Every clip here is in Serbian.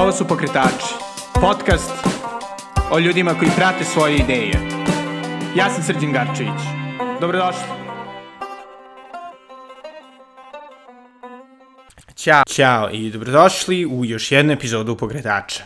Ovo su Pokretači, podcast o ljudima koji prate svoje ideje. Ja sam Srđan Garčević. Dobrodošli. Ćao. Ćao i dobrodošli u još jednu epizodu Pokretača.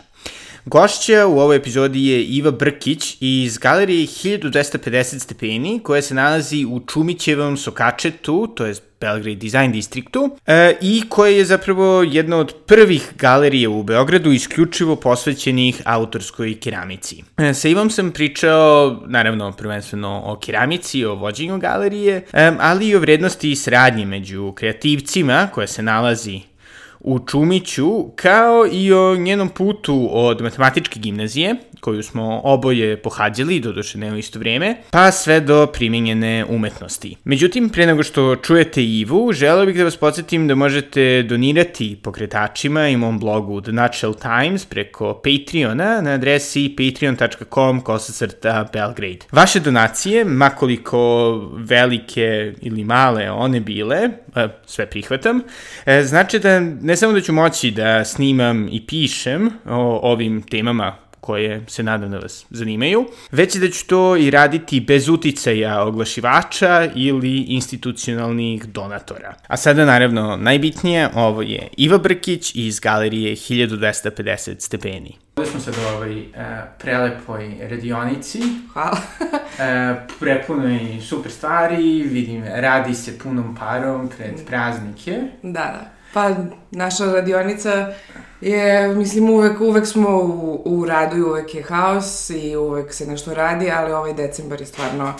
Gošća u ovoj epizodi je Iva Brkić iz galerije 1250 stepeni koja se nalazi u Čumićevom Sokačetu, to je Belgrade Design Districtu e, i koja je zapravo jedna od prvih galerija u Beogradu isključivo posvećenih autorskoj keramici. E, sa Ivom sam pričao, naravno, prvenstveno o keramici, o vođenju galerije, e, ali i o vrednosti i sradnji među kreativcima koja se nalazi u Čumiću, kao i o njenom putu od matematičke gimnazije, koju smo oboje pohađali, doduše ne u isto vreme, pa sve do primjenjene umetnosti. Međutim, pre nego što čujete Ivu, želeo bih da vas podsjetim da možete donirati pokretačima i mom blogu The Nutshell Times preko Patreona na adresi patreon.com kosacrta Belgrade. Vaše donacije, makoliko velike ili male one bile, e, sve prihvatam, znači da ne samo da ću moći da snimam i pišem o ovim temama koje se nadam da vas zanimaju, već da ću to i raditi bez uticaja oglašivača ili institucionalnih donatora. A sada naravno najbitnije, ovo je Iva Brkić iz galerije 1250 stepeni. Ovdje smo sad u ovoj uh, prelepoj radionici. Hvala. uh, prepuno i super stvari, vidim, radi se punom parom pred praznike. Da, da. Pa, naša radionica je, mislim, uvek, uvek smo u, u radu i uvek je haos i uvek se nešto radi, ali ovaj decembar je stvarno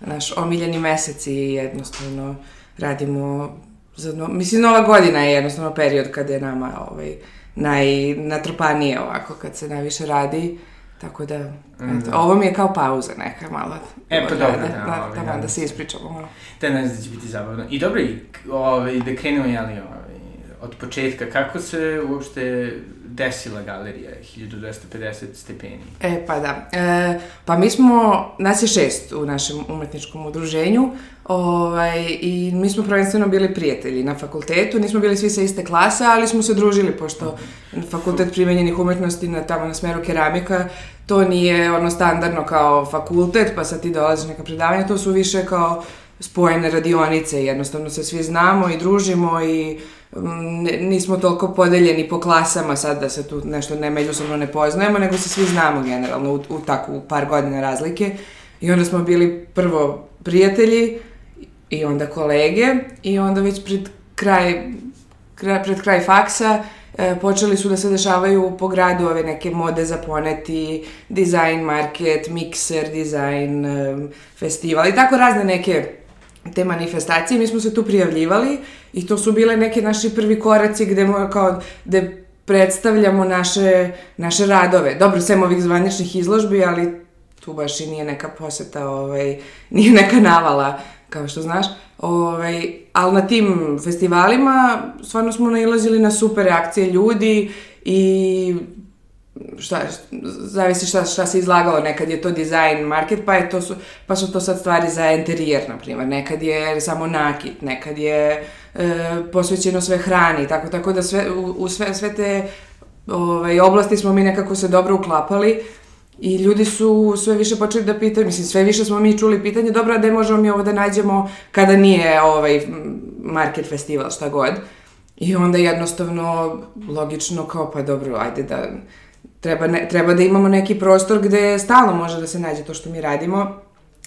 naš omiljeni mesec i jednostavno radimo za, no, mislim, nova godina je jednostavno period kada je nama ovaj, najnatrpanije ovako, kad se najviše radi. Tako da, mm. eto, ovo mi je kao pauza neka malo. E, pa dobro, da, da, da, da, da, da se ispričamo malo. Da, znam da će biti zabavno. I dobro, ovaj, da krenemo, jeli, ovaj, od početka, kako se uopšte desila galerija 1250 stepeni? E, pa da. E, pa mi smo, nas je šest u našem umetničkom udruženju ovaj, i mi smo prvenstveno bili prijatelji na fakultetu, nismo bili svi sa iste klase, ali smo se družili, pošto fakultet primenjenih umetnosti na, tamo na smeru keramika, to nije ono standardno kao fakultet, pa sad ti dolaziš neka predavanja, to su više kao spojene radionice, jednostavno se svi znamo i družimo i nismo toliko podeljeni po klasama sad da se tu nešto ne međusobno ne poznajemo, nego se svi znamo generalno u, u takvu par godina razlike. I onda smo bili prvo prijatelji i onda kolege i onda već pred kraj, kraj pred kraj faksa e, počeli su da se dešavaju po gradu ove neke mode za poneti, design market, mikser, design e, festival i tako razne neke te manifestacije. Mi smo se tu prijavljivali I to su bile neke naši prvi koraci gde, mo, kao, gde predstavljamo naše, naše radove. Dobro, sem ovih zvaničnih izložbi, ali tu baš i nije neka poseta, ovaj, nije neka navala, kao što znaš. Ovaj, ali na tim festivalima stvarno smo nailazili na super reakcije ljudi i šta, zavisi šta, šta se izlagalo, nekad je to design market, pa, je to su, pa su to sad stvari za interijer, na primjer, nekad je samo nakit, nekad je e, posvećeno sve hrani, tako, tako da sve, u, u sve, sve te ovaj, oblasti smo mi nekako se dobro uklapali i ljudi su sve više počeli da pitaju, mislim, sve više smo mi čuli pitanje, dobro, a gde možemo mi ovo da nađemo kada nije ovaj market festival, šta god. I onda jednostavno, logično, kao, pa dobro, ajde da treba, ne, treba da imamo neki prostor gde stalno može da se nađe to što mi radimo.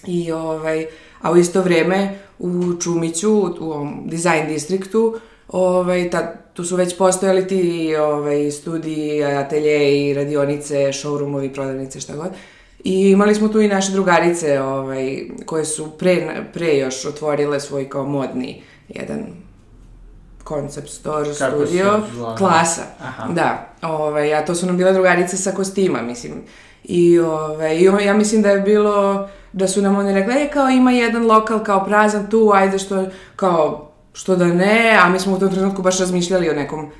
I, ovaj, a u isto vreme u Čumiću, u ovom design distriktu, ovaj, ta, tu su već postojali ti ovaj, studiji, atelje i radionice, showroomovi, prodavnice, šta god. I imali smo tu i naše drugarice ovaj, koje su pre, pre još otvorile svoj kao modni jedan concept store Kako studio, klasa. Aha. Da, ovaj, a to su nam bile drugarice sa kostima, mislim. I, ovaj, i ja mislim da je bilo, da su nam oni rekli, e, kao ima jedan lokal kao prazan tu, ajde što, kao, što da ne, a mi smo u tom trenutku baš razmišljali o nekom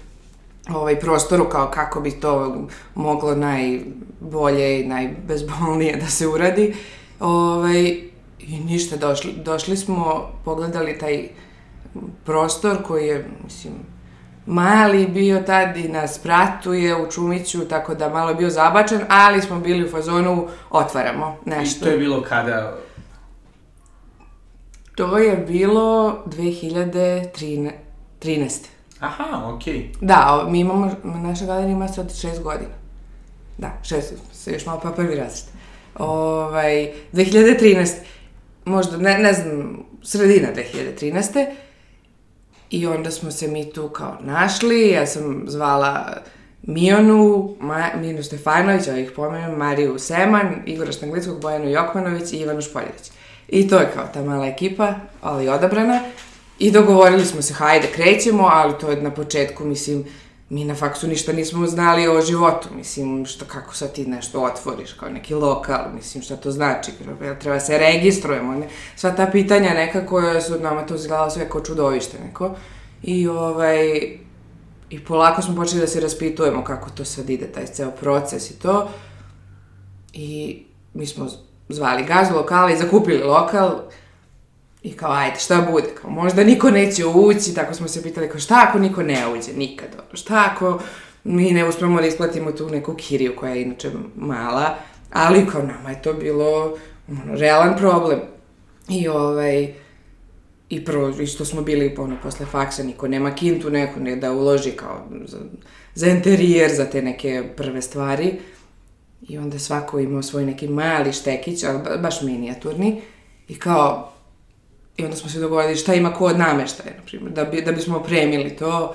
ovaj prostoru kao kako bi to moglo najbolje i najbezbolnije da se uradi. Ovaj, I ništa, došli, došli smo, pogledali taj prostor koji je, mislim, mali bio tad i na spratu je u Čumiću, tako da malo je bio zabačen, ali smo bili u fazonu, otvaramo nešto. I to je bilo kada... To je bilo 2013. Aha, okej. Okay. Da, mi imamo, naša galerija ima sad šest godina. Da, šest, se još malo pa prvi razred. Ovaj, 2013, možda, ne, ne znam, sredina 2013. I onda smo se mi tu kao našli, ja sam zvala Mijonu, Ma, Minu Stefanović, ja ih pomenem, Mariju Seman, Igora Štanglickog, Bojanu Jokmanović i Ivanu Špoljerić. I to je kao ta mala ekipa, ali odabrana. I dogovorili smo se, hajde, krećemo, ali to je na početku, mislim, mi na faksu ništa nismo znali o životu, mislim, što, kako sad ti nešto otvoriš, kao neki lokal, mislim, šta to znači, treba se registrujemo, ne? sva ta pitanja nekako su nama to izgledalo sve kao čudovište neko, i ovaj, i polako smo počeli da se raspitujemo kako to sad ide, taj ceo proces i to, i mi smo zvali gazdu lokala i zakupili lokal, I kao, ajde, šta bude? Kao, možda niko neće ući, tako smo se pitali, kao, šta ako niko ne uđe? Nikad, ono, šta ako mi ne uspemo da isplatimo tu neku kiriju koja je inače mala, ali kao nama je to bilo ono, realan problem. I ovaj, i prvo, i što smo bili ono, posle faksa, niko nema kintu neku ne da uloži kao za, za interijer, za te neke prve stvari. I onda svako imao svoj neki mali štekić, ali baš minijaturni. I kao, I onda smo se dogovorili šta ima ko od nameštaja, na primjer, da, bi, da bismo opremili to.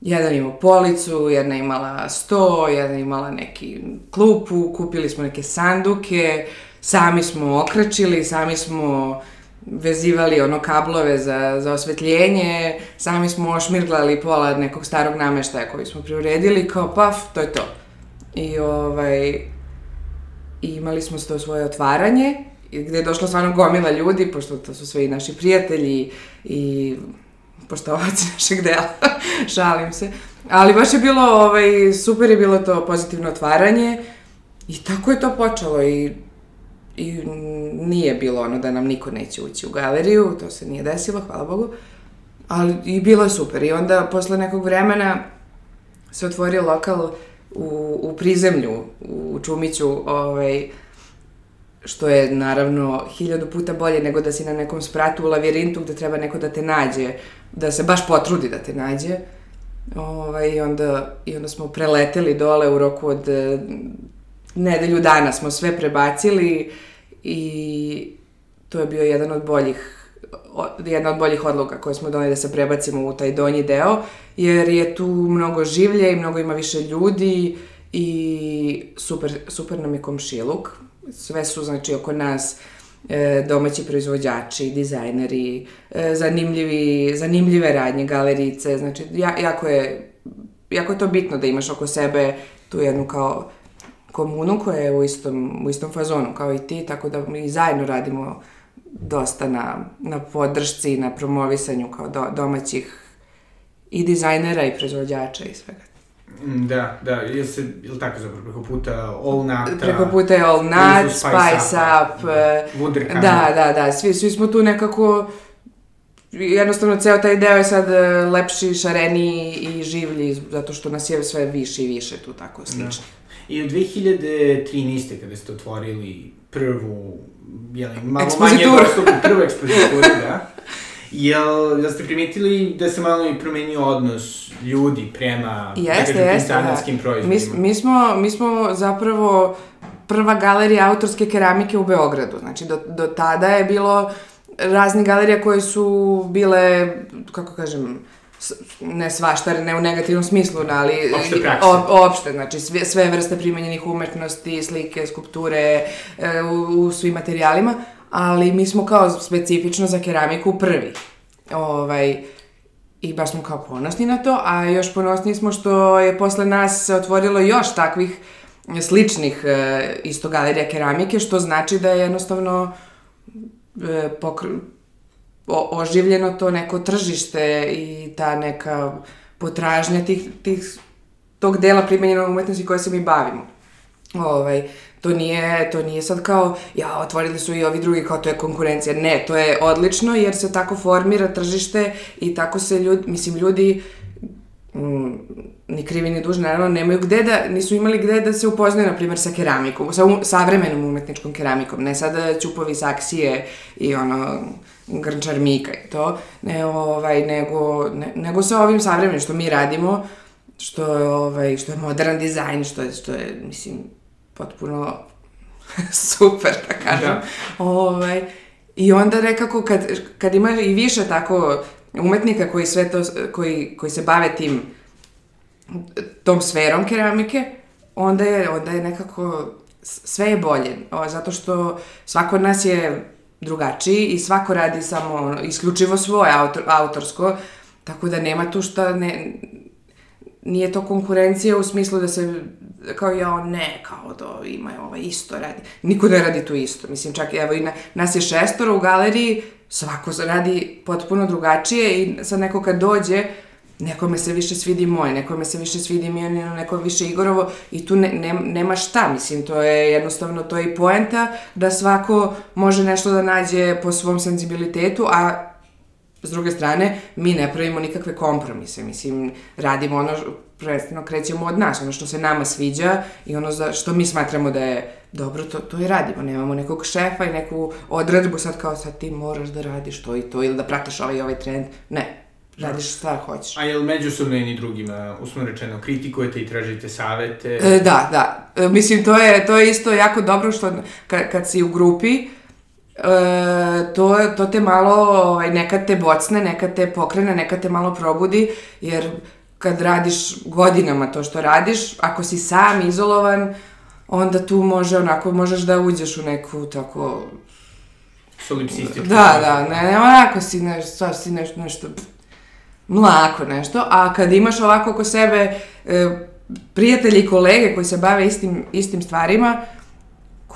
Jedan imao policu, jedna imala sto, jedna imala neki klupu, kupili smo neke sanduke, sami smo okračili, sami smo vezivali ono kablove za, za osvetljenje, sami smo ošmirglali pola nekog starog nameštaja koji smo priuredili, kao paf, to je to. I ovaj, imali smo to svoje otvaranje gde je došla stvarno gomila ljudi, pošto to su sve i naši prijatelji i poštovaci našeg dela, šalim se. Ali baš je bilo, ovaj, super je bilo to pozitivno otvaranje i tako je to počelo i, i nije bilo ono da nam niko neće ući u galeriju, to se nije desilo, hvala Bogu, ali i bilo je super. I onda posle nekog vremena se otvorio lokal u, u prizemlju, u Čumiću, ovaj, što je naravno hiljadu puta bolje nego da si na nekom spratu u lavirintu gde treba neko da te nađe, da se baš potrudi da te nađe. Ovaj, i, onda, I onda smo preleteli dole u roku od e, nedelju dana smo sve prebacili i to je bio jedan od boljih jedna od boljih odluka koje smo doneli da se prebacimo u taj donji deo, jer je tu mnogo življe i mnogo ima više ljudi i super, super nam je komšiluk sve su, znači, oko nas e, domaći proizvođači, dizajneri, e, zanimljivi, zanimljive radnje, galerice, znači, ja, jako je, jako je to bitno da imaš oko sebe tu jednu kao komunu koja je u istom, u istom fazonu kao i ti, tako da mi zajedno radimo dosta na, na podršci, na promovisanju kao do, domaćih i dizajnera i proizvođača i svega da, da, je se, ili tako zapravo, preko puta All Nut, Preko puta je All Nut, Spice, Spice Up, da, e, Wunderkind. Da, da, da, svi, svi smo tu nekako, jednostavno ceo taj deo je sad e, lepši, šareniji i življi, zato što nas je sve više i više tu tako da. slično. Da. I u 2013. kada ste otvorili prvu, jeli, malo manje dostupnu, prvu ekspozituru, da, Jel, jel ste primetili da se malo i promenio odnos ljudi prema jeste, jeste, zanatskim da. proizvodima? Mi, mi, smo, mi smo zapravo prva galerija autorske keramike u Beogradu. Znači, do, do tada je bilo razni galerija koje su bile, kako kažem, ne svašta, ne u negativnom smislu, ali opšte prakse. O, opšte, znači sve, sve vrste primenjenih umetnosti, slike, skulpture, e, u, u svim materijalima ali mi smo kao specifično za keramiku prvi. Ovaj, I baš smo kao ponosni na to, a još ponosni smo što je posle nas se otvorilo još takvih sličnih e, isto galerija keramike, što znači da je jednostavno e, pokr... oživljeno to neko tržište i ta neka potražnja tih, tih, tog dela primenjenog umetnosti koje se mi bavimo. Ovaj, To nije, to nije sad kao, ja, otvorili su i ovi drugi, kao to je konkurencija. Ne, to je odlično jer se tako formira tržište i tako se ljudi, mislim, ljudi mm, ni krivi ni dužni, naravno, nemaju gde da, nisu imali gde da se upoznaju, na primjer, sa keramikom, sa um, savremenom umetničkom keramikom, ne sada ćupovi saksije i ono, grnčar Mika i to, ne, ovaj, nego, ne, nego sa ovim savremenim što mi radimo, što je, ovaj, što je modern dizajn, što je, što je, mislim, potpuno super, da kažem. Da. Ovaj, I onda nekako kad, kad ima i više tako umetnika koji sve to, koji, koji se bave tim tom sferom keramike, onda je, onda je nekako sve je bolje, o, zato što svako od nas je drugačiji i svako radi samo ono, isključivo svoje autor, autorsko, tako da nema tu šta ne, nije to konkurencija u smislu da se kao ja ne, kao da ima ovaj isto radi. Niko ne radi tu isto. Mislim, čak evo i na, nas je šestoro u galeriji, svako radi potpuno drugačije i sad neko kad dođe, nekome se više svidi moj, nekome se više svidi Mijanino, neko više Igorovo i tu ne, ne, nema šta, mislim, to je jednostavno, to je i poenta da svako može nešto da nađe po svom senzibilitetu, a s druge strane, mi ne pravimo nikakve kompromise, mislim, radimo ono, prvenstveno krećemo od nas, ono što se nama sviđa i ono za, što mi smatramo da je dobro, to, to i radimo. Nemamo nekog šefa i neku odredbu sad kao sad ti moraš da radiš to i to ili da pratiš ovaj i ovaj trend. Ne, radiš šta hoćeš. A jel međusobno jedni drugima, uslovno rečeno, kritikujete i tražite savete? E, da, da. E, mislim, to je, to je isto jako dobro što kad, kad si u grupi, E, to, to te malo, ovaj, nekad te bocne, nekad te pokrene, nekad te malo probudi, jer kad radiš godinama to što radiš, ako si sam izolovan, onda tu može onako, možeš da uđeš u neku tako... Solipsističku. Da, da, ne, ne, onako si nešto, si nešto, nešto mlako nešto, a kad imaš ovako oko sebe e, prijatelji i kolege koji se bave istim, istim stvarima,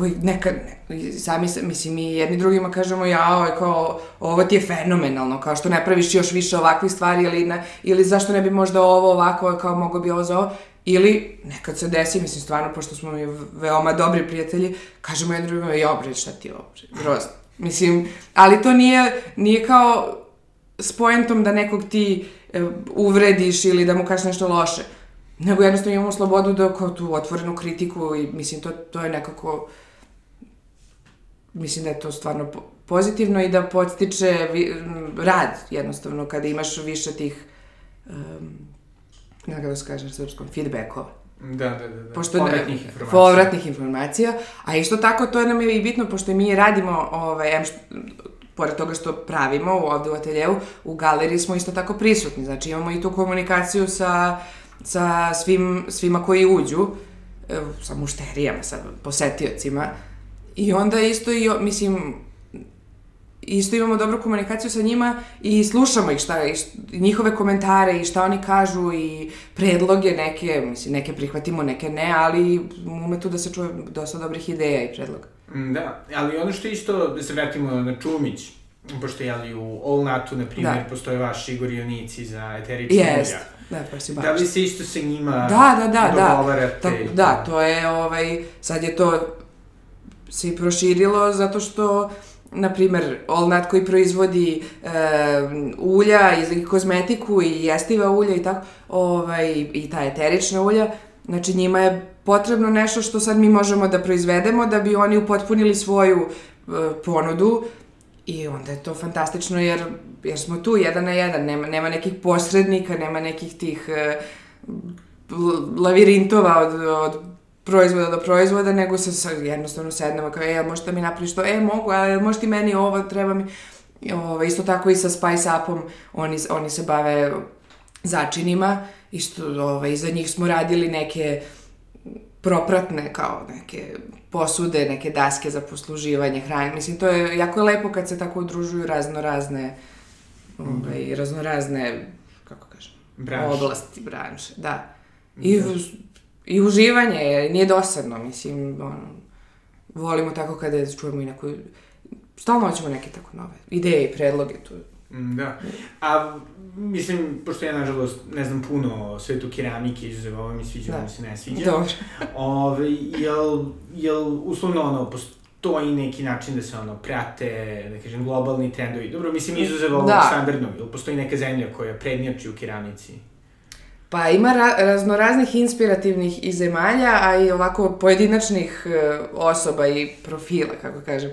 koji nekad, ne, sami mislim, mi jedni drugima kažemo, ja, ovo je kao, ovo ti je fenomenalno, kao što ne praviš još više ovakvih stvari, ili, ne, ili zašto ne bi možda ovo ovako, kao mogo bi ovo za ovo, ili nekad se desi, mislim, stvarno, pošto smo mi veoma dobri prijatelji, kažemo jedni drugima, ja, bre, šta ti ovo, grozno. Mislim, ali to nije, nije kao s poentom da nekog ti e, uvrediš ili da mu kažeš nešto loše, nego jednostavno imamo slobodu da kao tu otvorenu kritiku i mislim, to, to je nekako mislim da je to stvarno pozitivno i da podstiče rad, jednostavno, kada imaš više tih, um, kako da se kaže na srpskom, feedbackova. Da, da, da. da. Pošto, povratnih informacija. Povratnih informacija. A isto tako, to je nam je i bitno, pošto mi radimo, ovaj, em, što, pored toga što pravimo ovde u ateljevu, u galeriji smo isto tako prisutni. Znači, imamo i tu komunikaciju sa, sa svim, svima koji uđu, sa mušterijama, sa posetiocima, I onda isto i, mislim, isto imamo dobru komunikaciju sa njima i slušamo ih šta, i njihove komentare i šta oni kažu i predloge neke, mislim, neke prihvatimo, neke ne, ali ume tu da se čuje dosta dobrih ideja i predloga. Mm, da, ali ono što isto, da se vratimo na Čumić, pošto je ali u All Natu, na primjer, da. postoje vaši igorionici za eterične yes. ulja. Da. Da li se isto sa njima da, da, da, dogovarate? Da, da, da, to je, ovaj, sad je to se i proširilo zato što na primer, Olnat koji proizvodi e, ulja i kozmetiku i jestiva ulja i tako, ovaj, i ta eterična ulja, znači njima je potrebno nešto što sad mi možemo da proizvedemo da bi oni upotpunili svoju e, ponudu i onda je to fantastično jer, jer smo tu jedan na jedan, nema, nema nekih posrednika, nema nekih tih e, lavirintova od, od proizvoda do proizvoda, nego se sa, jednostavno sednemo kao, e, možete mi napraviš to, e, mogu, ali možete meni ovo, treba mi... Ove, isto tako i sa Spice Upom, oni, oni se bave začinima, isto, ove, za njih smo radili neke propratne, kao neke posude, neke daske za posluživanje hrane. Mislim, to je jako lepo kad se tako udružuju razno razne, ove, razno razne, kako kažem, branše. oblasti, branše, da. I da i uživanje, nije dosadno, mislim, ono, volimo tako kada čujemo i neku, stalno hoćemo neke tako nove ideje i predloge tu. Mm, da. A, mislim, pošto ja, nažalost, ne znam puno o svetu keramike, izuzev ovo mi sviđa, da. mi se ne sviđa. Dobro. Ove, jel, jel, uslovno, ono, postoji neki način da se, ono, prate, da kažem, globalni trendovi. Dobro, mislim, izuzev ovog da. standardnog, jel postoji neka zemlja koja prednjači u keramici? Pa ima ra raznoraznih inspirativnih i zemalja, a i ovako pojedinačnih e, osoba i profila, kako kažem.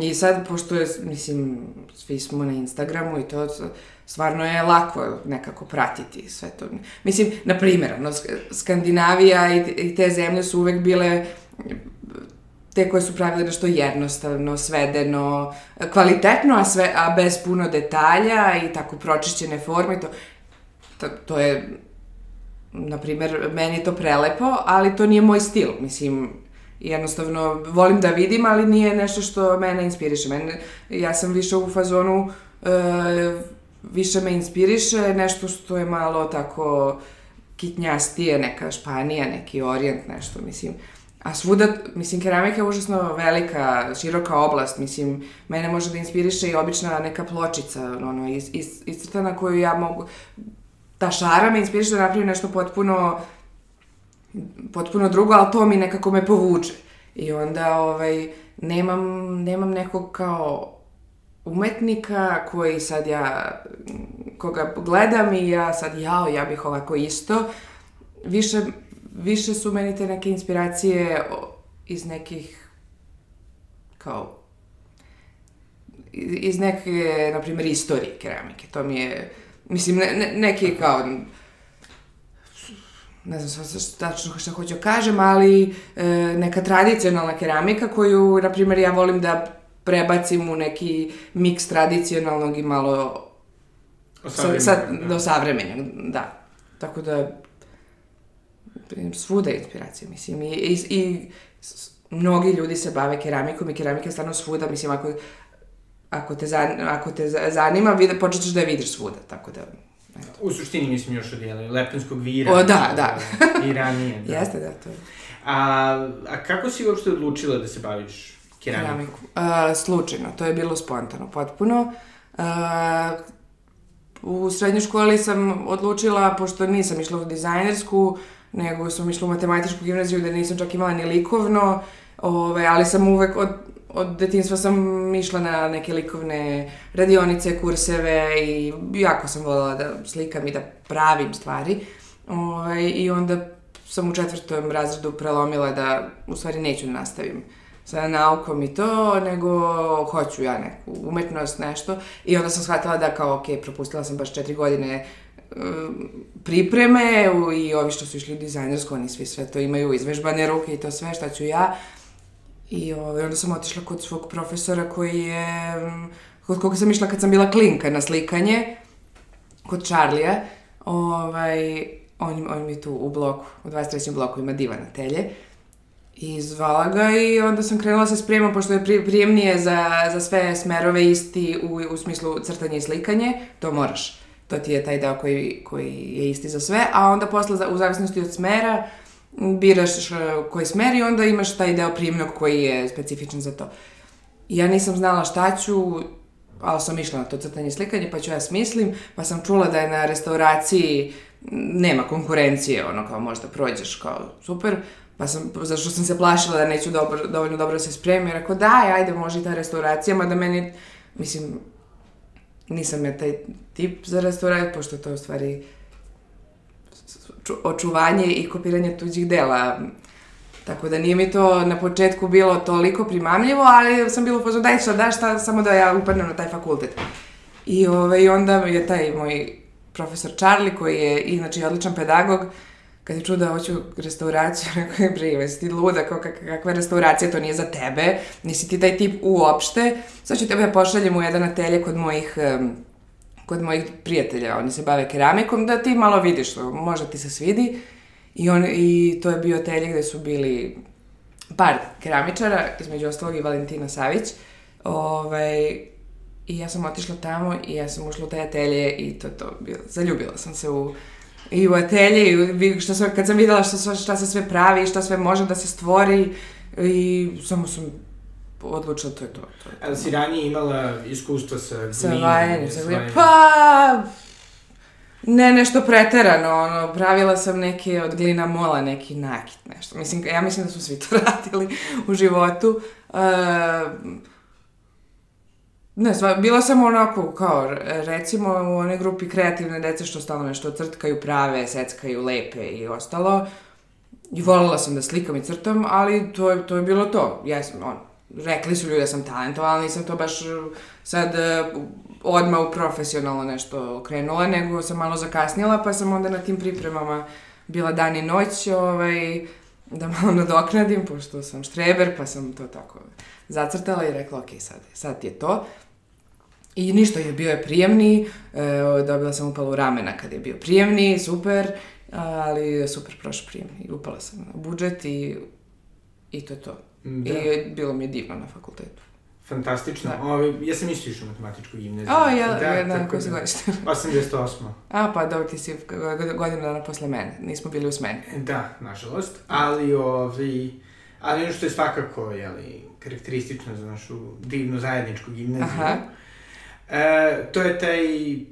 I sad, pošto je, mislim, svi smo na Instagramu i to, stvarno je lako nekako pratiti sve to. Mislim, na primjer, no, Skandinavija i, te zemlje su uvek bile te koje su pravile nešto jednostavno, svedeno, kvalitetno, a, sve, a bez puno detalja i tako pročišćene forme i to, to, to je, na primer, meni to prelepo, ali to nije moj stil, mislim, jednostavno volim da vidim, ali nije nešto što mene inspiriše. Mene, ja sam više u fazonu, e, više me inspiriše nešto što je malo tako kitnjastije, neka Španija, neki orijent, nešto, mislim. A svuda, mislim, keramika je užasno velika, široka oblast, mislim, mene može da inspiriše i obična neka pločica, ono, is, is, iscrtana koju ja mogu, ta šara me inspiriše da napravim nešto potpuno, potpuno drugo, ali to mi nekako me povuče. I onda, ovaj, nemam, nemam nekog kao umetnika koji sad ja, koga gledam i ja sad, jao, ja bih ovako isto. Više više su meni te neke inspiracije iz nekih kao iz neke, na primjer, istorije keramike. To mi je, mislim, ne, ne, neki kao, ne znam sad tačno šta hoću da kažem, ali e, neka tradicionalna keramika koju, na primjer, ja volim da prebacim u neki miks tradicionalnog i malo sa, sa, da. do savremenog, da. Tako da svuda je inspiracija, mislim, i, i, i mnogi ljudi se bave keramikom i keramika je stvarno svuda, mislim, ako, ako, te, zanima, ako te zanima, vide, počet ćeš da je vidiš svuda, tako da... Eto. U suštini mislim još od jednog lepenskog vira. O, da, da. I ranije, da. Jeste, da, to je. A, a kako si uopšte odlučila da se baviš keramikom? Keramiku. Uh, slučajno, to je bilo spontano, potpuno. Uh, u srednjoj školi sam odlučila, pošto nisam išla u dizajnersku, nego sam išla u matematičku gimnaziju da nisam čak imala ni likovno, ove, ali sam uvek od, od detinstva sam išla na neke likovne radionice, kurseve i jako sam voljela da slikam i da pravim stvari. Ove, I onda sam u četvrtom razredu prelomila da u stvari neću da nastavim sa naukom i to, nego hoću ja neku umetnost, nešto. I onda sam shvatila da kao, ok, propustila sam baš četiri godine pripreme i ovi što su išli u dizajnersko, oni svi sve to imaju, izvežbane ruke i to sve, šta ću ja. I ovaj, onda sam otišla kod svog profesora koji je, kod koga sam išla kad sam bila klinka na slikanje, kod Charlija. Ovaj, on, on mi tu u bloku, u 23. bloku ima divan atelje. I zvala ga i onda sam krenula se spremam, pošto je prijemnije za, za sve smerove isti u, u smislu crtanje i slikanje, to moraš to ti je taj deo koji, koji je isti za sve, a onda posle, u zavisnosti od smera, biraš koji smer i onda imaš taj deo primnog koji je specifičan za to. Ja nisam znala šta ću, ali sam išla na to crtanje slikanje, pa ću ja smislim, pa sam čula da je na restauraciji nema konkurencije, ono kao možda prođeš kao super, pa sam, zašto sam se plašila da neću dobro, dovoljno dobro se spremim, rekao daj, ajde, može i ta restauracija, mada meni, mislim, nisam ja taj tip za restaurat, pošto to u stvari očuvanje i kopiranje tuđih dela. Tako da nije mi to na početku bilo toliko primamljivo, ali sam bilo pozvao, daj šta da, šta, samo da ja upadnem na taj fakultet. I ovaj, onda je taj moj profesor Charlie, koji je inače odličan pedagog, kad je čuo da hoću restauraciju, rekao je, bre, jesi ti luda, kao kak, kakva restauracija, to nije za tebe, nisi ti taj tip uopšte, sad ću tebe pošaljem u jedan atelje kod mojih um, kod mojih prijatelja, oni se bave keramikom, da ti malo vidiš možda ti se svidi. I, on, I to je bio atelje gde su bili par keramičara, između ostalog i Valentina Savić. Ovaj, I ja sam otišla tamo i ja sam ušla u taj atelje i to to bilo. Zaljubila sam se u i u atelje i šta sam, kad sam videla šta, šta se sve pravi i šta sve može da se stvori i samo sam odlučila to je to. to, je to. Ali si ranije imala iskustva sa glinom? Sa vajanjem, sa glinom. Pa, ne nešto preterano, ono, pravila sam neke od glina mola, neki nakit, nešto. Mislim, ja mislim da su svi to radili u životu. Uh, Ne, sva, bila sam onako, kao, recimo u onoj grupi kreativne dece što stalno nešto crtkaju, prave, seckaju, lepe i ostalo. I volila sam da slikam i crtam, ali to je, to je bilo to. Jesam, on, rekli su ljudi da sam talentovala, nisam to baš sad odmah u profesionalno nešto krenula, nego sam malo zakasnila, pa sam onda na tim pripremama bila dan i noć, ovaj, da malo nadoknadim, pošto sam štreber, pa sam to tako zacrtala i rekla, ok, sad, sad je to. I ništa, je bio je prijemni, e, dobila sam upalu ramena kad je bio prijemni, super, ali je super prošao prijemni. Upala sam na budžet i, i to je to. Da. I bilo mi je divno na fakultetu. Fantastično. Da. Ove, ja sam isto išao u matematičku gimnaziju. O, ja, da, ja, da, koji se godište? 88. A, pa dobro, ti si godinu dana posle mene. Nismo bili u smeni. Da, nažalost. Ali, ovi, ali ono što je svakako, jeli, karakteristično za našu divnu zajedničku gimnaziju, Aha E, to je taj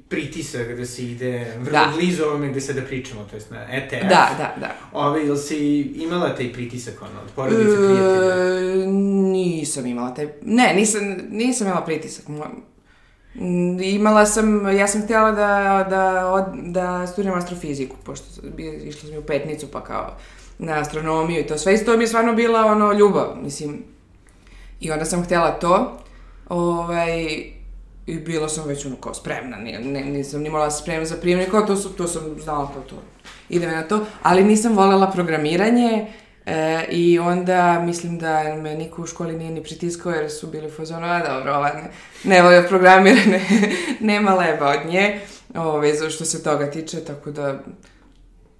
pritisak da se ide vrlo da. blizu ovome gde sada pričamo, to jest na ETF. Da, da, da. Ove, ili si imala taj pritisak, ono, od porodice, e, prijatelja? Nisam imala taj, ne, nisam, nisam imala pritisak. Imala sam, ja sam htjela da, da, od, da studiram astrofiziku, pošto išla sam u petnicu, pa kao na astronomiju i to sve. I to mi je stvarno bila, ono, ljubav, mislim. I onda sam htjela to. Ovaj, I bila sam već ono kao spremna, ne, ne, nisam ni morala spremna za prijemnik, kao to, su, to sam znala kao to. Idem na to, ali nisam voljela programiranje e, i onda mislim da me niko u školi nije ni pritiskao jer su bili fazonu, a dobro, ova ne, ne volio programirane, nema leba od nje, ove, za što se toga tiče, tako da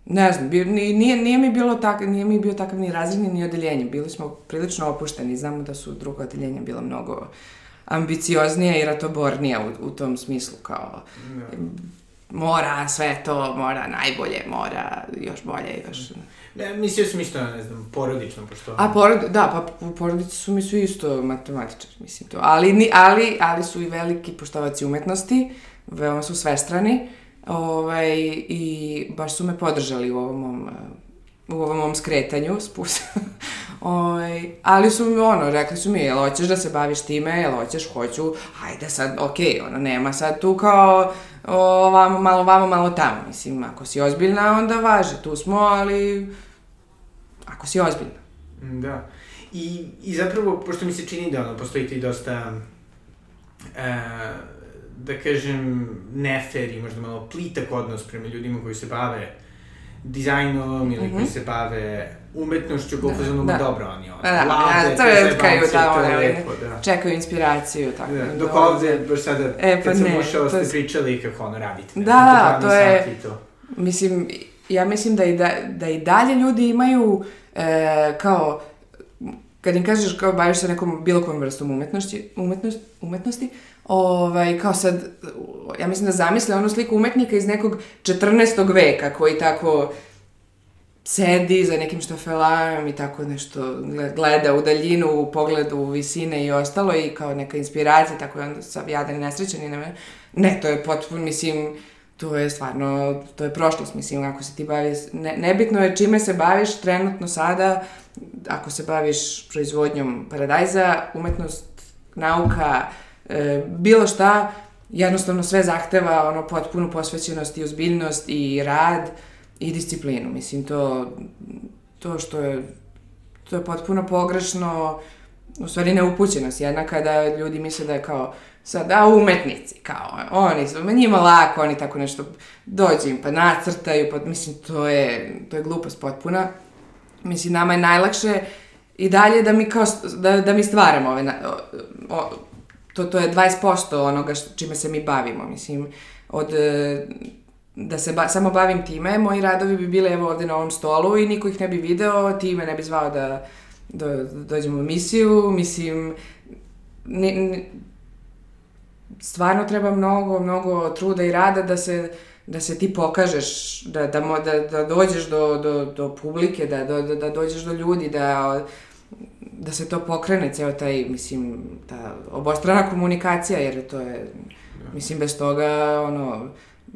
ne znam, bi, nije, nije mi bilo tak, nije mi bio takav ni razredni ni odeljenje, bili smo prilično opušteni, znamo da su druga odeljenja bila mnogo ambicioznija i ratobornija u, u tom smislu, kao no. Da. mora sve to, mora najbolje, mora još bolje, još... Ne, mislio sam isto, ne znam, porodično, pošto... A, porod, da, pa u porodici su mi su isto matematičari, mislim to. Ali, ali, ali su i veliki poštovaci umetnosti, veoma su svestrani, ovaj, i baš su me podržali u ovom mom, u ovom mom skretanju, spust, Ovaj, ali su mi ono, rekli su mi, jel hoćeš da se baviš time, jel hoćeš, hoću, hajde sad, okej, okay, ono, nema sad tu kao ovamo, malo vamo, malo tamo. Mislim, ako si ozbiljna, onda važe, tu smo, ali ako si ozbiljna. Da. I, i zapravo, pošto mi se čini da ono, postoji ti dosta, e, da kažem, nefer i možda malo plitak odnos prema ljudima koji se bave dizajnom ili mm -hmm. koji se bave umetnošću, koliko da, da. dobro oni ono. Da, da, Vlade, da, trepkaju tamo, to je lepo, da. čekaju inspiraciju, tako da. Dok da, ovde, baš sada, e, pa kad sam ušao, ste je... pričali kako ono radite. Da, da, to je, to. mislim, ja mislim da i, da, da i dalje ljudi imaju e, kao, kad im kažeš kao baviš se nekom bilo kojom vrstom umetnosti, umetnost, umetnosti, ovaj, kao sad, ja mislim da zamisle onu sliku umetnika iz nekog 14. veka koji tako sedi za nekim štafelajem i tako nešto gleda u daljinu, u pogledu visine i ostalo i kao neka inspiracija, tako je onda sam jadan i nesrećan i ne, ne, to je potpuno, mislim, to je stvarno, to je prošlost, mislim, ako se ti baviš, ne, nebitno je čime se baviš trenutno sada, ako se baviš proizvodnjom paradajza, umetnost, nauka, e, bilo šta, jednostavno sve zahteva ono potpunu posvećenost i ozbiljnost i rad i disciplinu. Mislim, to, to što je, to je potpuno pogrešno, u stvari neupućenost jedna kada ljudi misle da je kao sad, a umetnici, kao, oni su, njima lako, oni tako nešto, dođe im pa nacrtaju, pa, mislim, to je, to je glupost potpuna. Mislim, nama je najlakše i dalje da mi kao, da, da mi stvaramo ove, o, o, to, to je 20% onoga čime se mi bavimo, mislim, od da se ba, samo bavim time, moji radovi bi bile evo ovde na ovom stolu i niko ih ne bi video, ti me ne bi zvao da, da dođem u emisiju, mislim, ne, ne, stvarno treba mnogo, mnogo truda i rada da se, da se ti pokažeš, da, da, da, da dođeš do, do, do publike, da, da, da dođeš do ljudi, da, da se to pokrene, ceo taj, mislim, ta obostrana komunikacija, jer to je, mislim, bez toga, ono,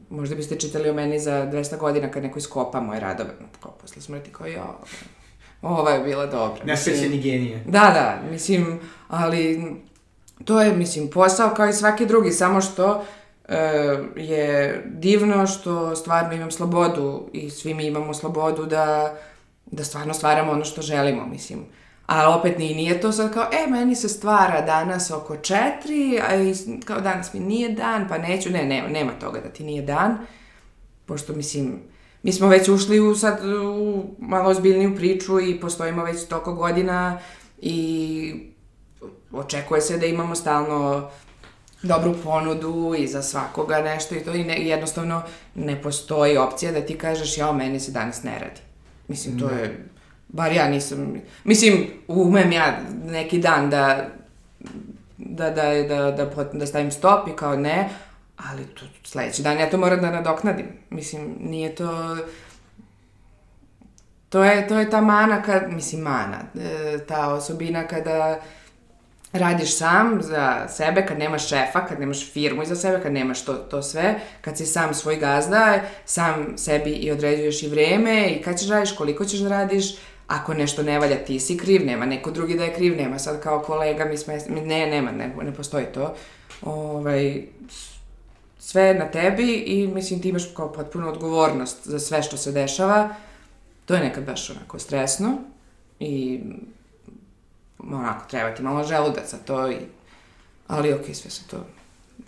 možda biste čitali o meni za 200 godina kad neko iskopa moje radove, kao posle smrti, kao ja, ova je bila dobra. Nesrećeni genije. Da, da, mislim, ali to je, mislim, posao kao i svaki drugi, samo što e, je divno što stvarno imam slobodu i svi mi imamo slobodu da, da stvarno stvaramo ono što želimo, mislim. A opet nije, nije to sad kao, e, meni se stvara danas oko četiri, a i, kao danas mi nije dan, pa neću, ne, nema, nema toga da ti nije dan, pošto, mislim, mi smo već ušli u sad u malo ozbiljniju priču i postojimo već toko godina i očekuje se da imamo stalno dobru ponudu i za svakoga nešto i to i ne, jednostavno ne postoji opcija da ti kažeš ja, meni se danas ne radi. Mislim, to ne. je, bar ja nisam, mislim, umem ja neki dan da da, da, da, da, da stavim stop i kao ne, ali to, sledeći dan ja to moram da nadoknadim. Mislim, nije to... To je, to je ta mana kad, mislim mana, e, ta osobina kada radiš sam za sebe, kad nemaš šefa, kad nemaš firmu iza sebe, kad nemaš to, to sve, kad si sam svoj gazda, sam sebi i određuješ i vreme i kad ćeš radiš, koliko ćeš da radiš, ako nešto ne valja, ti si kriv, nema neko drugi da je kriv, nema sad kao kolega, mi sme, ne, nema, ne, ne postoji to. Ovaj, sve na tebi i mislim ti imaš kao potpuno odgovornost za sve što se dešava. To je nekad baš onako stresno i onako treba ti malo želudac za to i ali okej, okay, sve se to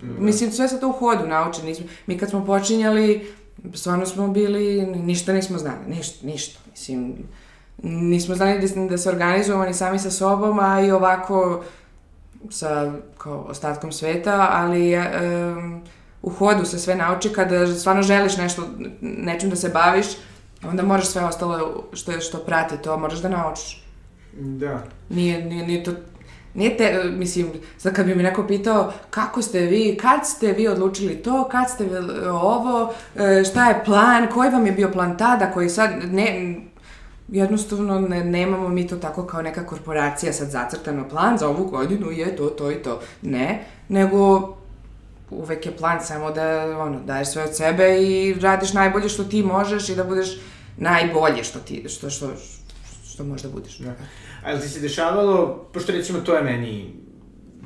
mm, Mislim, sve se to u hodu nauče. Nismo, mi kad smo počinjali, stvarno smo bili, ništa nismo znali, ništa, ništa. Mislim, nismo znali da, da se organizujemo ni sami sa sobom, a i ovako sa kao ostatkom sveta, ali um, u hodu se sve nauči kada stvarno želiš nešto, nečim da se baviš, onda moraš sve ostalo što, što prati to, moraš da naučiš. Da. Nije, nije, nije to Nije te, mislim, sad kad bi mi neko pitao kako ste vi, kad ste vi odlučili to, kad ste vi ovo, e, šta je plan, koji vam je bio plan tada, koji sad, ne, jednostavno ne, nemamo mi to tako kao neka korporacija sad zacrtano plan za ovu godinu je to, to i to. Ne, nego uvek je plan samo da ono, daješ sve od sebe i radiš najbolje što ti možeš i da budeš najbolje što ti, što, što, što možda budeš. Da. A li ti se dešavalo, pošto recimo to je meni,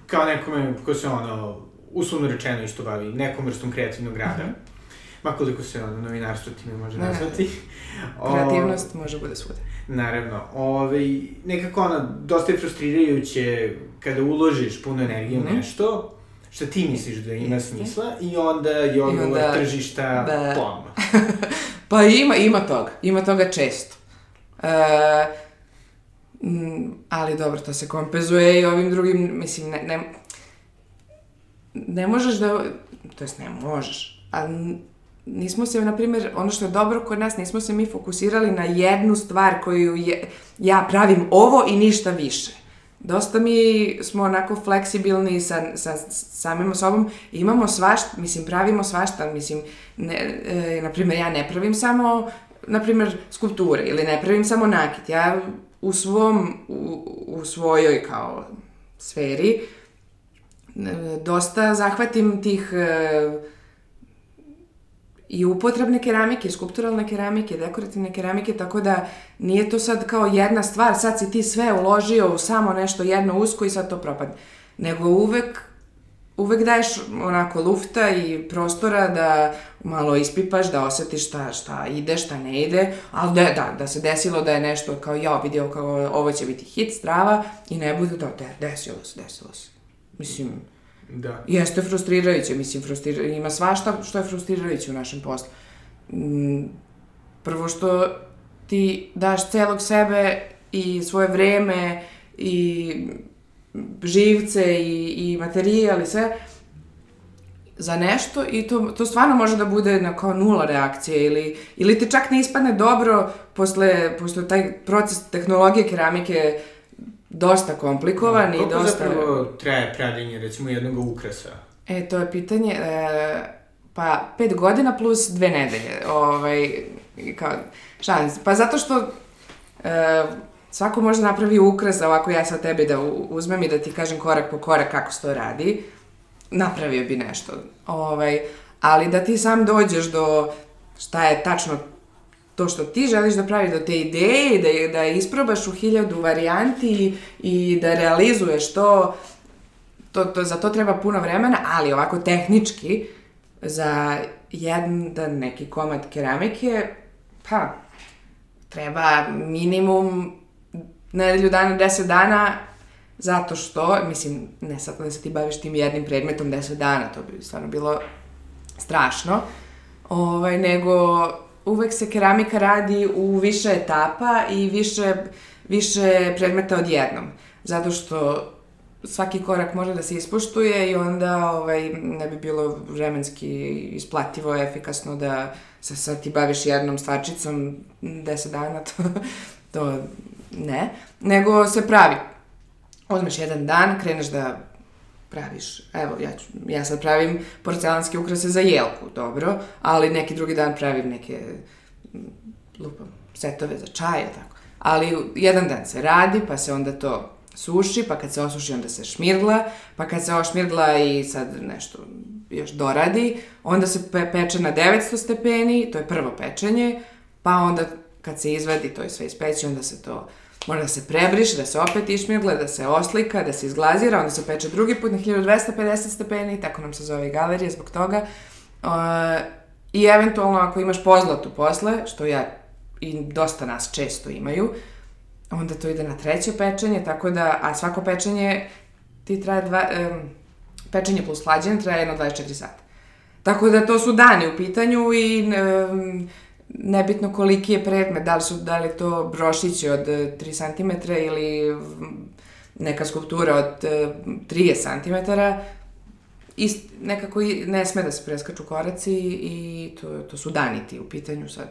kao nekome ko se ono, uslovno rečeno isto bavi nekom vrstom kreativnog rada, mm -hmm. Ma koliko se ono, novinarstvo ti me može nazvati. Kreativnost o, može bude svuda. Naravno. Ove, nekako ono, dosta je frustrirajuće kada uložiš puno energije mm -hmm. u mhm. nešto, šta ti misliš da ima Jeste. smisla i onda je odgovor onda, tržišta da. plomno. pa ima, ima toga. Ima toga često. E, ali dobro, to se kompenzuje i ovim drugim, mislim, ne, ne, ne možeš da, to jest ne možeš, a nismo se, na primjer, ono što je dobro kod nas, nismo se mi fokusirali na jednu stvar koju je, ja pravim ovo i ništa više. Dosta mi smo onako fleksibilni sa, sa samim sobom, imamo svašta, mislim, pravimo svašta, mislim, ne, e, na primjer, ja ne pravim samo, na primjer, skulpture ili ne pravim samo nakit, ja u svom, u, u svojoj kao sferi e, dosta zahvatim tih e, i upotrebne keramike, skulpturalne keramike, dekorativne keramike, tako da nije to sad kao jedna stvar, sad si ti sve uložio u samo nešto jedno usko i sad to propadne. Nego uvek, uvek daješ onako lufta i prostora da malo ispipaš, da osetiš šta, šta ide, šta ne ide, ali da, da, da se desilo da je nešto kao ja vidio kao ovo će biti hit strava i ne bude to, da, desilo se, desilo se. Mislim, Da. Jeste frustrirajuće, mislim, frustrira, ima svašta što je frustrirajuće u našem poslu. Mm, prvo što ti daš celog sebe i svoje vreme i živce i, i materijal i sve za nešto i to, to stvarno može da bude na kao nula reakcije ili, ili ti čak ne ispadne dobro posle, posle taj proces tehnologije keramike dosta komplikovan no, i dosta... Zapravo traje pravljenje, recimo, jednog ukrasa? E, to je pitanje, e, pa pet godina plus dve nedelje, ovaj, kao, šans. Pa zato što e, svako može napravi ukras, ovako ja sad tebi da uzmem i da ti kažem korak po korak kako se to radi, napravio bi nešto. Ovaj, ali da ti sam dođeš do šta je tačno to što ti želiš da praviš, do te ideje, da, da isprobaš u hiljadu varijanti i da realizuješ to, to, to, za to treba puno vremena, ali ovako tehnički, za jedan neki komad keramike, pa, treba minimum nedelju dana, deset dana, zato što, mislim, ne sad da se ti baviš tim jednim predmetom deset dana, to bi stvarno bilo strašno, ovaj, nego uvek se keramika radi u više etapa i više, više predmeta odjednom. Zato što svaki korak može da se ispoštuje i onda ovaj, ne bi bilo vremenski isplativo, efikasno da se sad ti baviš jednom stvarčicom 10 dana, to, to ne. Nego se pravi. Uzmeš jedan dan, kreneš da praviš, evo, ja, ću, ja sad pravim porcelanske ukrase za jelku, dobro, ali neki drugi dan pravim neke, lupam, setove za čaj, tako. Ali jedan dan se radi, pa se onda to suši, pa kad se osuši onda se šmirgla, pa kad se ošmirgla i sad nešto još doradi, onda se pe peče na 900 stepeni, to je prvo pečenje, pa onda kad se izvadi, to je sve ispeći, onda se to mora da se prebriše, da se opet išmirgle, da se oslika, da se izglazira, onda se peče drugi put na 1250 stepeni, tako nam se zove galerija zbog toga. I eventualno ako imaš pozlatu posle, što ja i dosta nas često imaju, onda to ide na treće pečenje, tako da, a svako pečenje ti traje dva, um, pečenje plus hlađenje traje jedno 24 sata. Tako da to su dani u pitanju i um, nebitno koliki je predmet, da li, su, da li to brošići od 3 cm ili neka skulptura od 30 cm, ist, nekako ne sme da se preskaču koraci i to, to su dani ti u pitanju sad.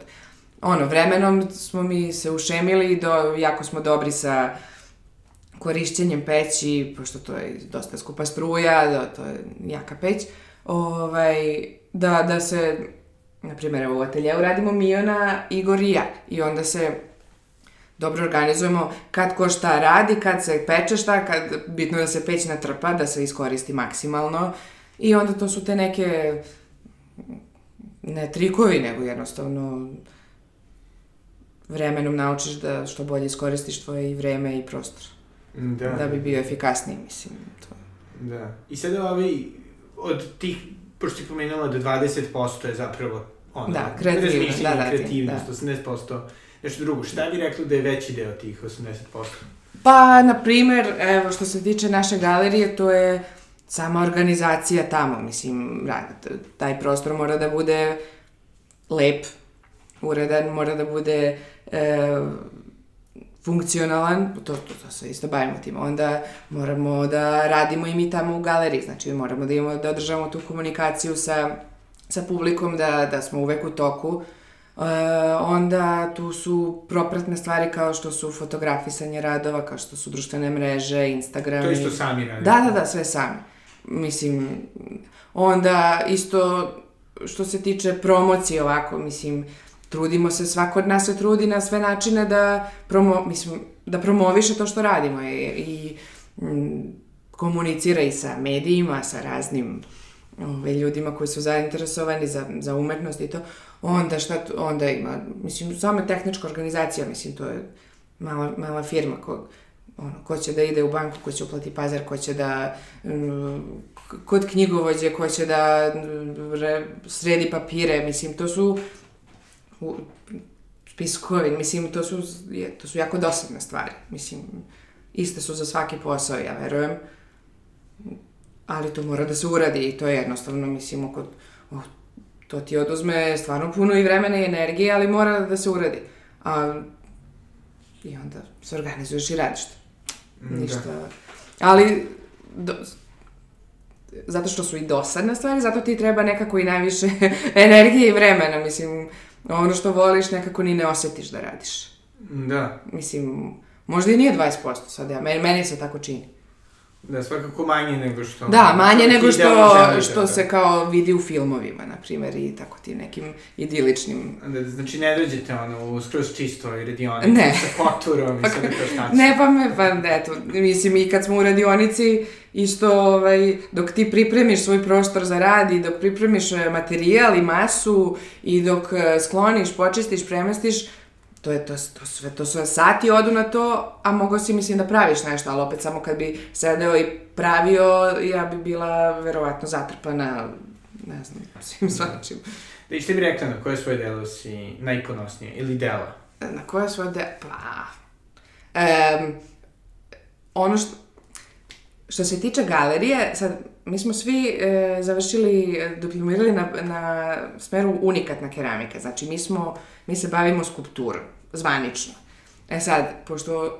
Ono, vremenom smo mi se ušemili, do, jako smo dobri sa korišćenjem peći, pošto to je dosta skupa struja, da, to je jaka peć, ovaj, da, da se na primjer, evo u ateljevu radimo Miona, Igor i ja. I onda se dobro organizujemo kad ko šta radi, kad se peče šta, kad bitno da se peć natrpa, da se iskoristi maksimalno. I onda to su te neke ne trikovi, nego jednostavno vremenom naučiš da što bolje iskoristiš tvoje i vreme i prostor. Da. Da bi bio efikasniji, mislim. To. Da. I sada ovi, od tih, pošto ti pomenula da 20% je zapravo ono, da, kreativnost, da, da, kreativnost, da. 80%, nešto drugo. Šta bi rekli da je veći deo tih 80%? Pa, na primer, evo, što se tiče naše galerije, to je sama organizacija tamo, mislim, taj prostor mora da bude lep, uredan, mora da bude e, funkcionalan, to, to, to se isto bavimo tim, onda moramo da radimo i mi tamo u galeriji, znači moramo da imamo, da održavamo tu komunikaciju sa sa publikom, da, da smo uvek u toku. E, onda tu su propratne stvari kao što su fotografisanje radova, kao što su društvene mreže, Instagram. To isto sami radimo. Da, da, da, sve sami. Mislim, onda isto što se tiče promocije ovako, mislim, trudimo se, svako od nas se trudi na sve načine da, promo, mislim, da promoviše to što radimo i, i m, komunicira i sa medijima, sa raznim ove, ljudima koji su zainteresovani za, za umetnost i to, onda šta, onda ima, mislim, samo tehnička organizacija, mislim, to je mala, mala firma ko, ono, ko će da ide u banku, ko će uplati pazar, ko će da kod knjigovođe, ko će da re, sredi papire, mislim, to su u, spiskovi, mislim, to su, je, to su jako dosadne stvari, mislim, iste su za svaki posao, ja verujem, ali to mora da se uradi i to je jednostavno, mislim, oko, oh, to ti oduzme stvarno puno i vremena i energije, ali mora da se uradi. A, I onda se organizuješ i radiš to. Mm, Ništa. Da. Ali, do, zato što su i dosadne stvari, zato ti treba nekako i najviše energije i vremena, mislim, ono što voliš nekako ni ne osetiš da radiš. Da. Mislim, možda i nije 20% sad, ja, meni, meni se tako čini. Da, svakako manje nego što... Da, manje nego što, što da. se kao vidi u filmovima, na primjer, i tako ti nekim idiličnim... Da, znači ne dođete ono u skroz čistoj radionici ne. sa poturom i pa, sve to Ne, pa me, pa eto, mislim i kad smo u radionici, isto ovaj, dok ti pripremiš svoj prostor za rad i dok pripremiš e, materijal i masu i dok e, skloniš, počistiš, premestiš, to je to, to sve, to sve sati odu na to, a mogao si, mislim, da praviš nešto, ali opet samo kad bi sedeo i pravio, ja bi bila verovatno zatrpana, ne znam, svim svačim. Da, i što bi rekla na koje svoje delo si najponosnije, ili dela? Na koje svoje delo? Pa... Um, ono što, što se tiče galerije, sad, mi smo svi e, završili, diplomirali na, na smeru unikatna keramika. Znači, mi smo, mi se bavimo skulpturom, zvanično. E sad, pošto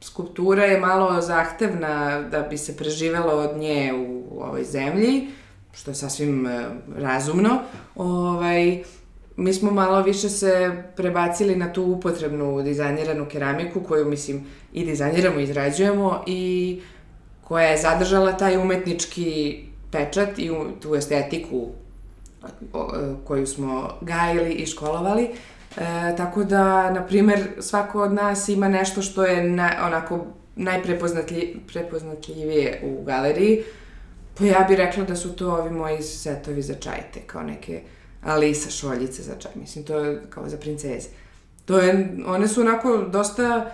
skulptura je malo zahtevna da bi se preživelo od nje u ovoj zemlji, što je sasvim e, razumno, ovaj, mi smo malo više se prebacili na tu upotrebnu dizajniranu keramiku koju, mislim, i dizajniramo i izrađujemo i koja je zadržala taj umetnički pečat i tu estetiku koju smo gajili i školovali. E, tako da, na primer, svako od nas ima nešto što je na, onako najprepoznatljivije u galeriji. Pa ja bih rekla da su to ovi moji setovi za čajte, kao neke Alisa šoljice za čaj. Mislim, to je kao za princeze. To je, one su onako dosta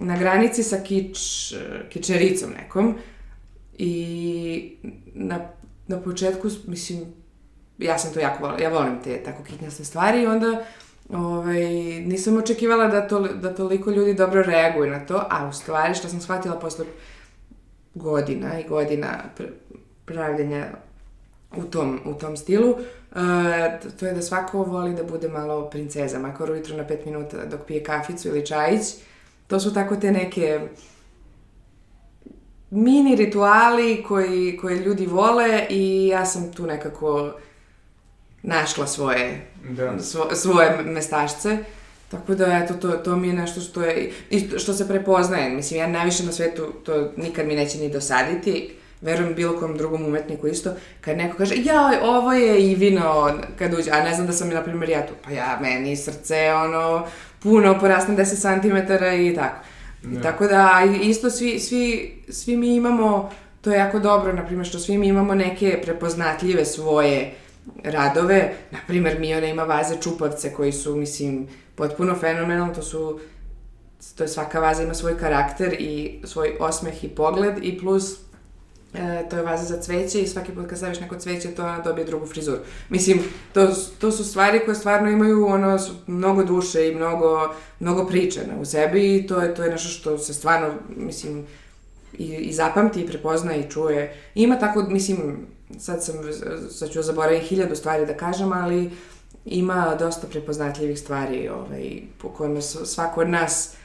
na granici sa kič, kičericom nekom i na, na početku, mislim, ja sam to jako volila, ja volim te tako kitnjaste stvari i onda ovaj, nisam očekivala da, to, da toliko ljudi dobro reaguju na to, a u stvari što sam shvatila posle godina i godina pravljenja u tom, u tom stilu, uh, to je da svako voli da bude malo princeza, makar ujutro na pet minuta dok pije kaficu ili čajić, to su tako te neke mini rituali koji, koje ljudi vole i ja sam tu nekako našla svoje, da. svo, svoje mestašce. Tako da, eto, to, to mi je nešto što je, i što se prepoznaje. Mislim, ja najviše na svetu, to nikad mi neće ni dosaditi, verujem bilo kom drugom umetniku isto, kad neko kaže, ja, ovo je i vino, kad uđe, a ne znam da sam, na primjer, ja tu, pa ja, meni srce, ono, puno porasne 10 cm i tako. I tako da, isto svi, svi, svi mi imamo, to je jako dobro, na primjer, što svi mi imamo neke prepoznatljive svoje radove, na primjer, Miona ima vaze čupavce koji su, mislim, potpuno fenomenalno, to su, to je svaka vaza ima svoj karakter i svoj osmeh i pogled i plus E, to je vaza za cveće i svaki put kad staviš neko cveće, to ona dobije drugu frizuru. Mislim, to, to su stvari koje stvarno imaju ono, mnogo duše i mnogo, mnogo priče u sebi i to je, to je nešto što se stvarno, mislim, i, i zapamti i prepozna i čuje. Ima tako, mislim, sad sam, sad ću zaboraviti hiljadu stvari da kažem, ali ima dosta prepoznatljivih stvari ovaj, po kojima svako od nas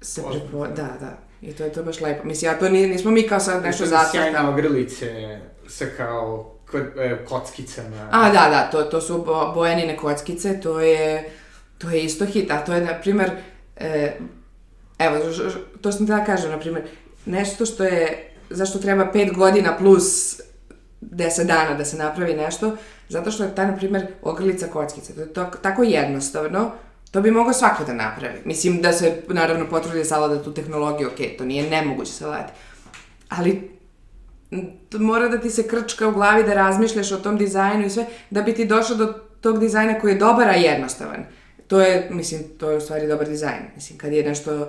se prepo... Da, da. I to je to baš lepo. Mislim, ja to nije, nismo mi kao sad nešto zacrtali. Sjajne ogrlice sa kao e, kockicama. A, da, da, to, to su bo, bojanine kockice, to je, to je isto hit, a to je, na primer, e, evo, to sam da kažem, na primer, nešto što je, zašto treba 5 godina plus 10 dana da se napravi nešto, zato što je ta, na primer, ogrlica kockice. To je to, tako jednostavno, To bi mogao svako da napravi. Mislim da se, naravno, potrudi savlada tu tehnologiju, ok, to nije nemoguće savladati. Ali to mora da ti se krčka u glavi da razmišljaš o tom dizajnu i sve, da bi ti došao do tog dizajna koji je dobar, a jednostavan. To je, mislim, to je u stvari dobar dizajn. Mislim, kad je nešto,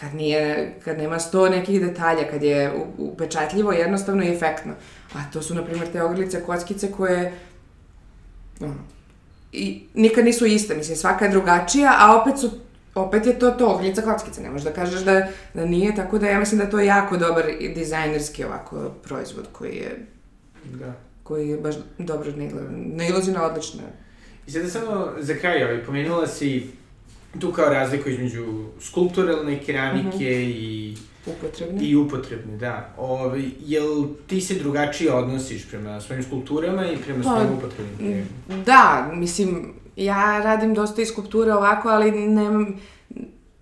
kad nije, kad nema sto nekih detalja, kad je upečatljivo, jednostavno i efektno. A to su, na primjer, te ogrlice, kockice koje, ono, i nikad nisu iste, mislim, svaka je drugačija, a opet su opet je to to, ognjica kockica, ne možeš da kažeš da, da nije, tako da ja mislim da to je jako dobar i dizajnerski ovako proizvod koji je, da. koji je baš dobro nailazi na odlične. I sada samo za kraj, ovaj, pomenula si tu kao razliku između skulpturalne keramike mm -hmm. i Upotrebne. I upotrebne, da. Ove, jel ti se drugačije odnosiš prema svojim skulpturama i prema pa, svojim upotrebnim? Da, mislim, ja radim dosta i skulpture ovako, ali ne,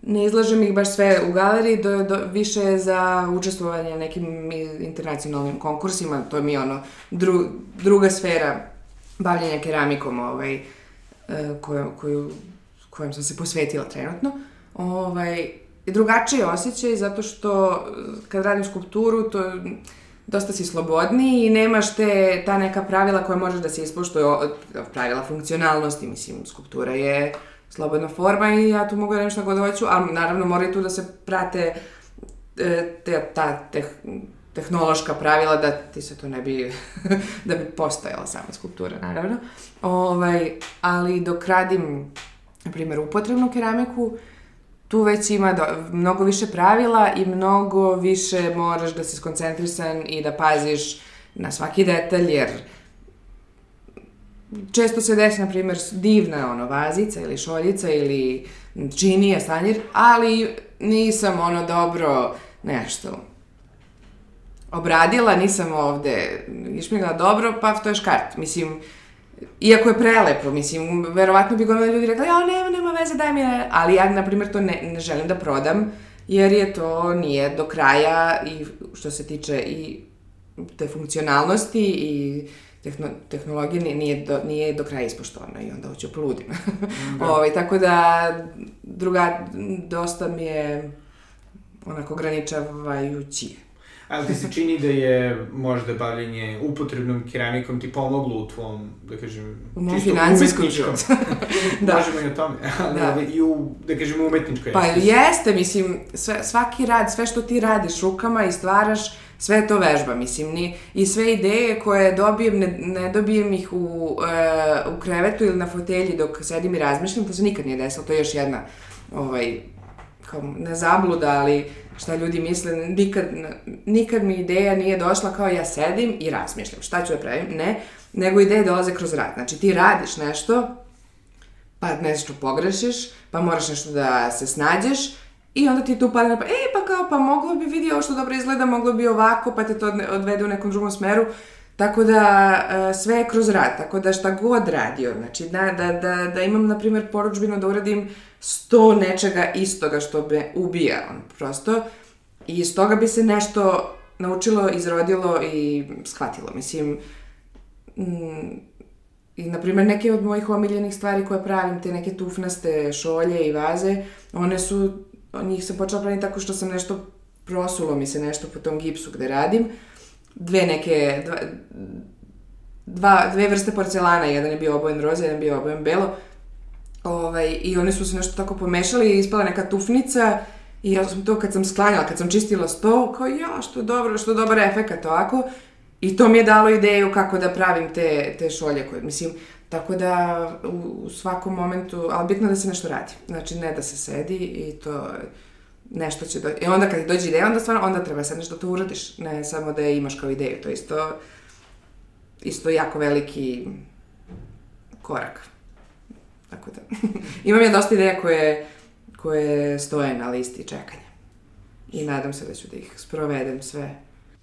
ne izlažem ih baš sve u galeriji, do, do, više za učestvovanje nekim internacionalnim konkursima, to mi je ono dru, druga sfera bavljenja keramikom ovaj, e, koju, koju, kojem sam se posvetila trenutno. Ovaj, drugačiji osjećaj zato što kad radim skulpturu to dosta si slobodniji i nemaš te, ta neka pravila koja možeš da se ispoštuje, pravila funkcionalnosti, mislim, skulptura je slobodna forma i ja tu mogu da radim šta god hoću, ali naravno mora tu da se prate e, te, ta teh, tehnološka pravila da ti se to ne bi, da bi postojala sama skulptura, naravno. Ovaj, ali dok radim, na primjer, upotrebnu keramiku, tu već ima do, mnogo više pravila i mnogo više moraš da si skoncentrisan i da paziš na svaki detalj, jer često se desi, na primjer, divna ono, vazica ili šoljica ili činija, stanjir, ali nisam ono dobro nešto obradila, nisam ovde išmigla dobro, pa to je škart. Mislim, iako je prelepo, mislim, verovatno bi gomila ljudi rekla, ja, nema, nema veze, daj mi, ali ja, na primjer, to ne, ne želim da prodam, jer je to nije do kraja i što se tiče i te funkcionalnosti i tehno, tehnologije nije do, nije do kraja ispoštovana i onda hoću poludim. da. Ove, ovaj, tako da druga, dosta mi je onako ograničavajući. Ali ti se čini da je možda bavljenje upotrebnom keramikom ti pomoglo u tvom, da kažem, u mom financijskom da. Možemo i o tome, ali da. i u, da kažem, umetničkoj. Pa jeste, mislim, sve, svaki rad, sve što ti radiš rukama i stvaraš, sve to vežba, mislim, ni, i sve ideje koje dobijem, ne, ne dobijem ih u, e, u krevetu ili na fotelji dok sedim i razmišljam, to se nikad nije desilo, to je još jedna, ovaj, kao, ne zabluda, ali šta ljudi misle, nikad, nikad mi ideja nije došla kao ja sedim i razmišljam šta ću da pravim, ne, nego ideje dolaze kroz rad. Znači ti radiš nešto, pa nešto pogrešiš, pa moraš nešto da se snađeš i onda ti tu padne pa, ej pa kao pa moglo bi vidi ovo što dobro izgleda, moglo bi ovako, pa te to odvede u nekom drugom smeru. Tako da e, sve je kroz rad, tako da šta god radio, znači da, da, da, da imam, na primjer, poručbinu da uradim sto nečega istoga što me ubija, on prosto, i iz toga bi se nešto naučilo, izrodilo i shvatilo. Mislim, mm, i, na primjer, neke od mojih omiljenih stvari koje pravim, te neke tufnaste šolje i vaze, one su, njih sam počela praviti tako što sam nešto, prosulo mi se nešto po tom gipsu gde radim, dve neke, dva, dva, dve vrste porcelana, jedan je bio obojen roze, jedan je bio obojen belo, ovaj, i oni su se nešto tako pomešali i ispala neka tufnica, I ja sam to kad sam sklanjala, kad sam čistila sto, kao ja, što dobro, što dobar efekat ovako. I to mi je dalo ideju kako da pravim te, te šolje koje, mislim, tako da u, u svakom momentu, ali bitno da se nešto radi. Znači, ne da se sedi i to nešto će doći. I onda kad ti dođe ideja, onda stvarno, onda treba sad nešto da to uradiš, ne samo da je imaš kao ideju. To je isto, isto jako veliki korak. Tako da, imam ja dosta ideja koje koje stoje na listi čekanja. I nadam se da ću da ih sprovedem sve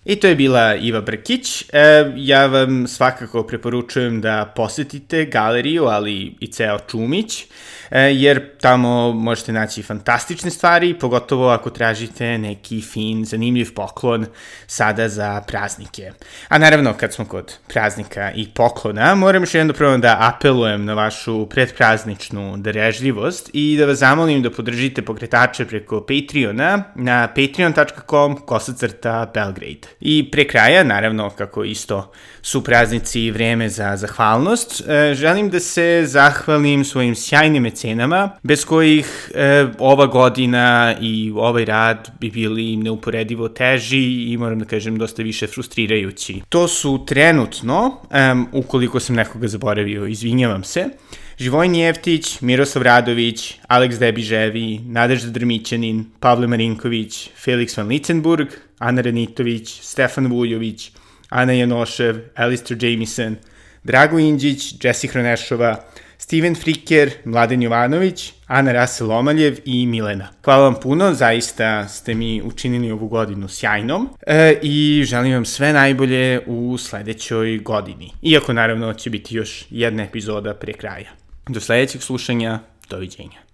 I to je bila Iva Brkić. E, ja vam svakako preporučujem da posetite galeriju, ali i ceo Čumić, jer tamo možete naći fantastične stvari, pogotovo ako tražite neki fin, zanimljiv poklon sada za praznike. A naravno, kad smo kod praznika i poklona, moram još jedno prvo da apelujem na vašu predprazničnu darežljivost i da vas zamolim da podržite pokretače preko Patreona na patreon.com kosacrta Belgrade. I pre kraja, naravno, kako isto su praznici i vreme za zahvalnost, e, želim da se zahvalim svojim sjajnim mecenama, bez kojih e, ova godina i ovaj rad bi bili neuporedivo teži i moram da kažem dosta više frustrirajući. To su trenutno, ukoliko sam nekoga zaboravio, izvinjavam se, Živojn Jeftić, Miroslav Radović, Aleks Debiževi, Nadežda Drmićanin, Pavle Marinković, Felix van Litzenburg, Ana Renitović, Stefan Vujović, Ana Janošev, Alistair Jamison, Drago Inđić, Jesse Hronešova, Steven Friker, Mladen Jovanović, Ana Rasel Omaljev i Milena. Hvala vam puno, zaista ste mi učinili ovu godinu sjajnom e, i želim vam sve najbolje u sledećoj godini. Iako naravno će biti još jedna epizoda pre kraja. Do sledećeg slušanja, doviđenja.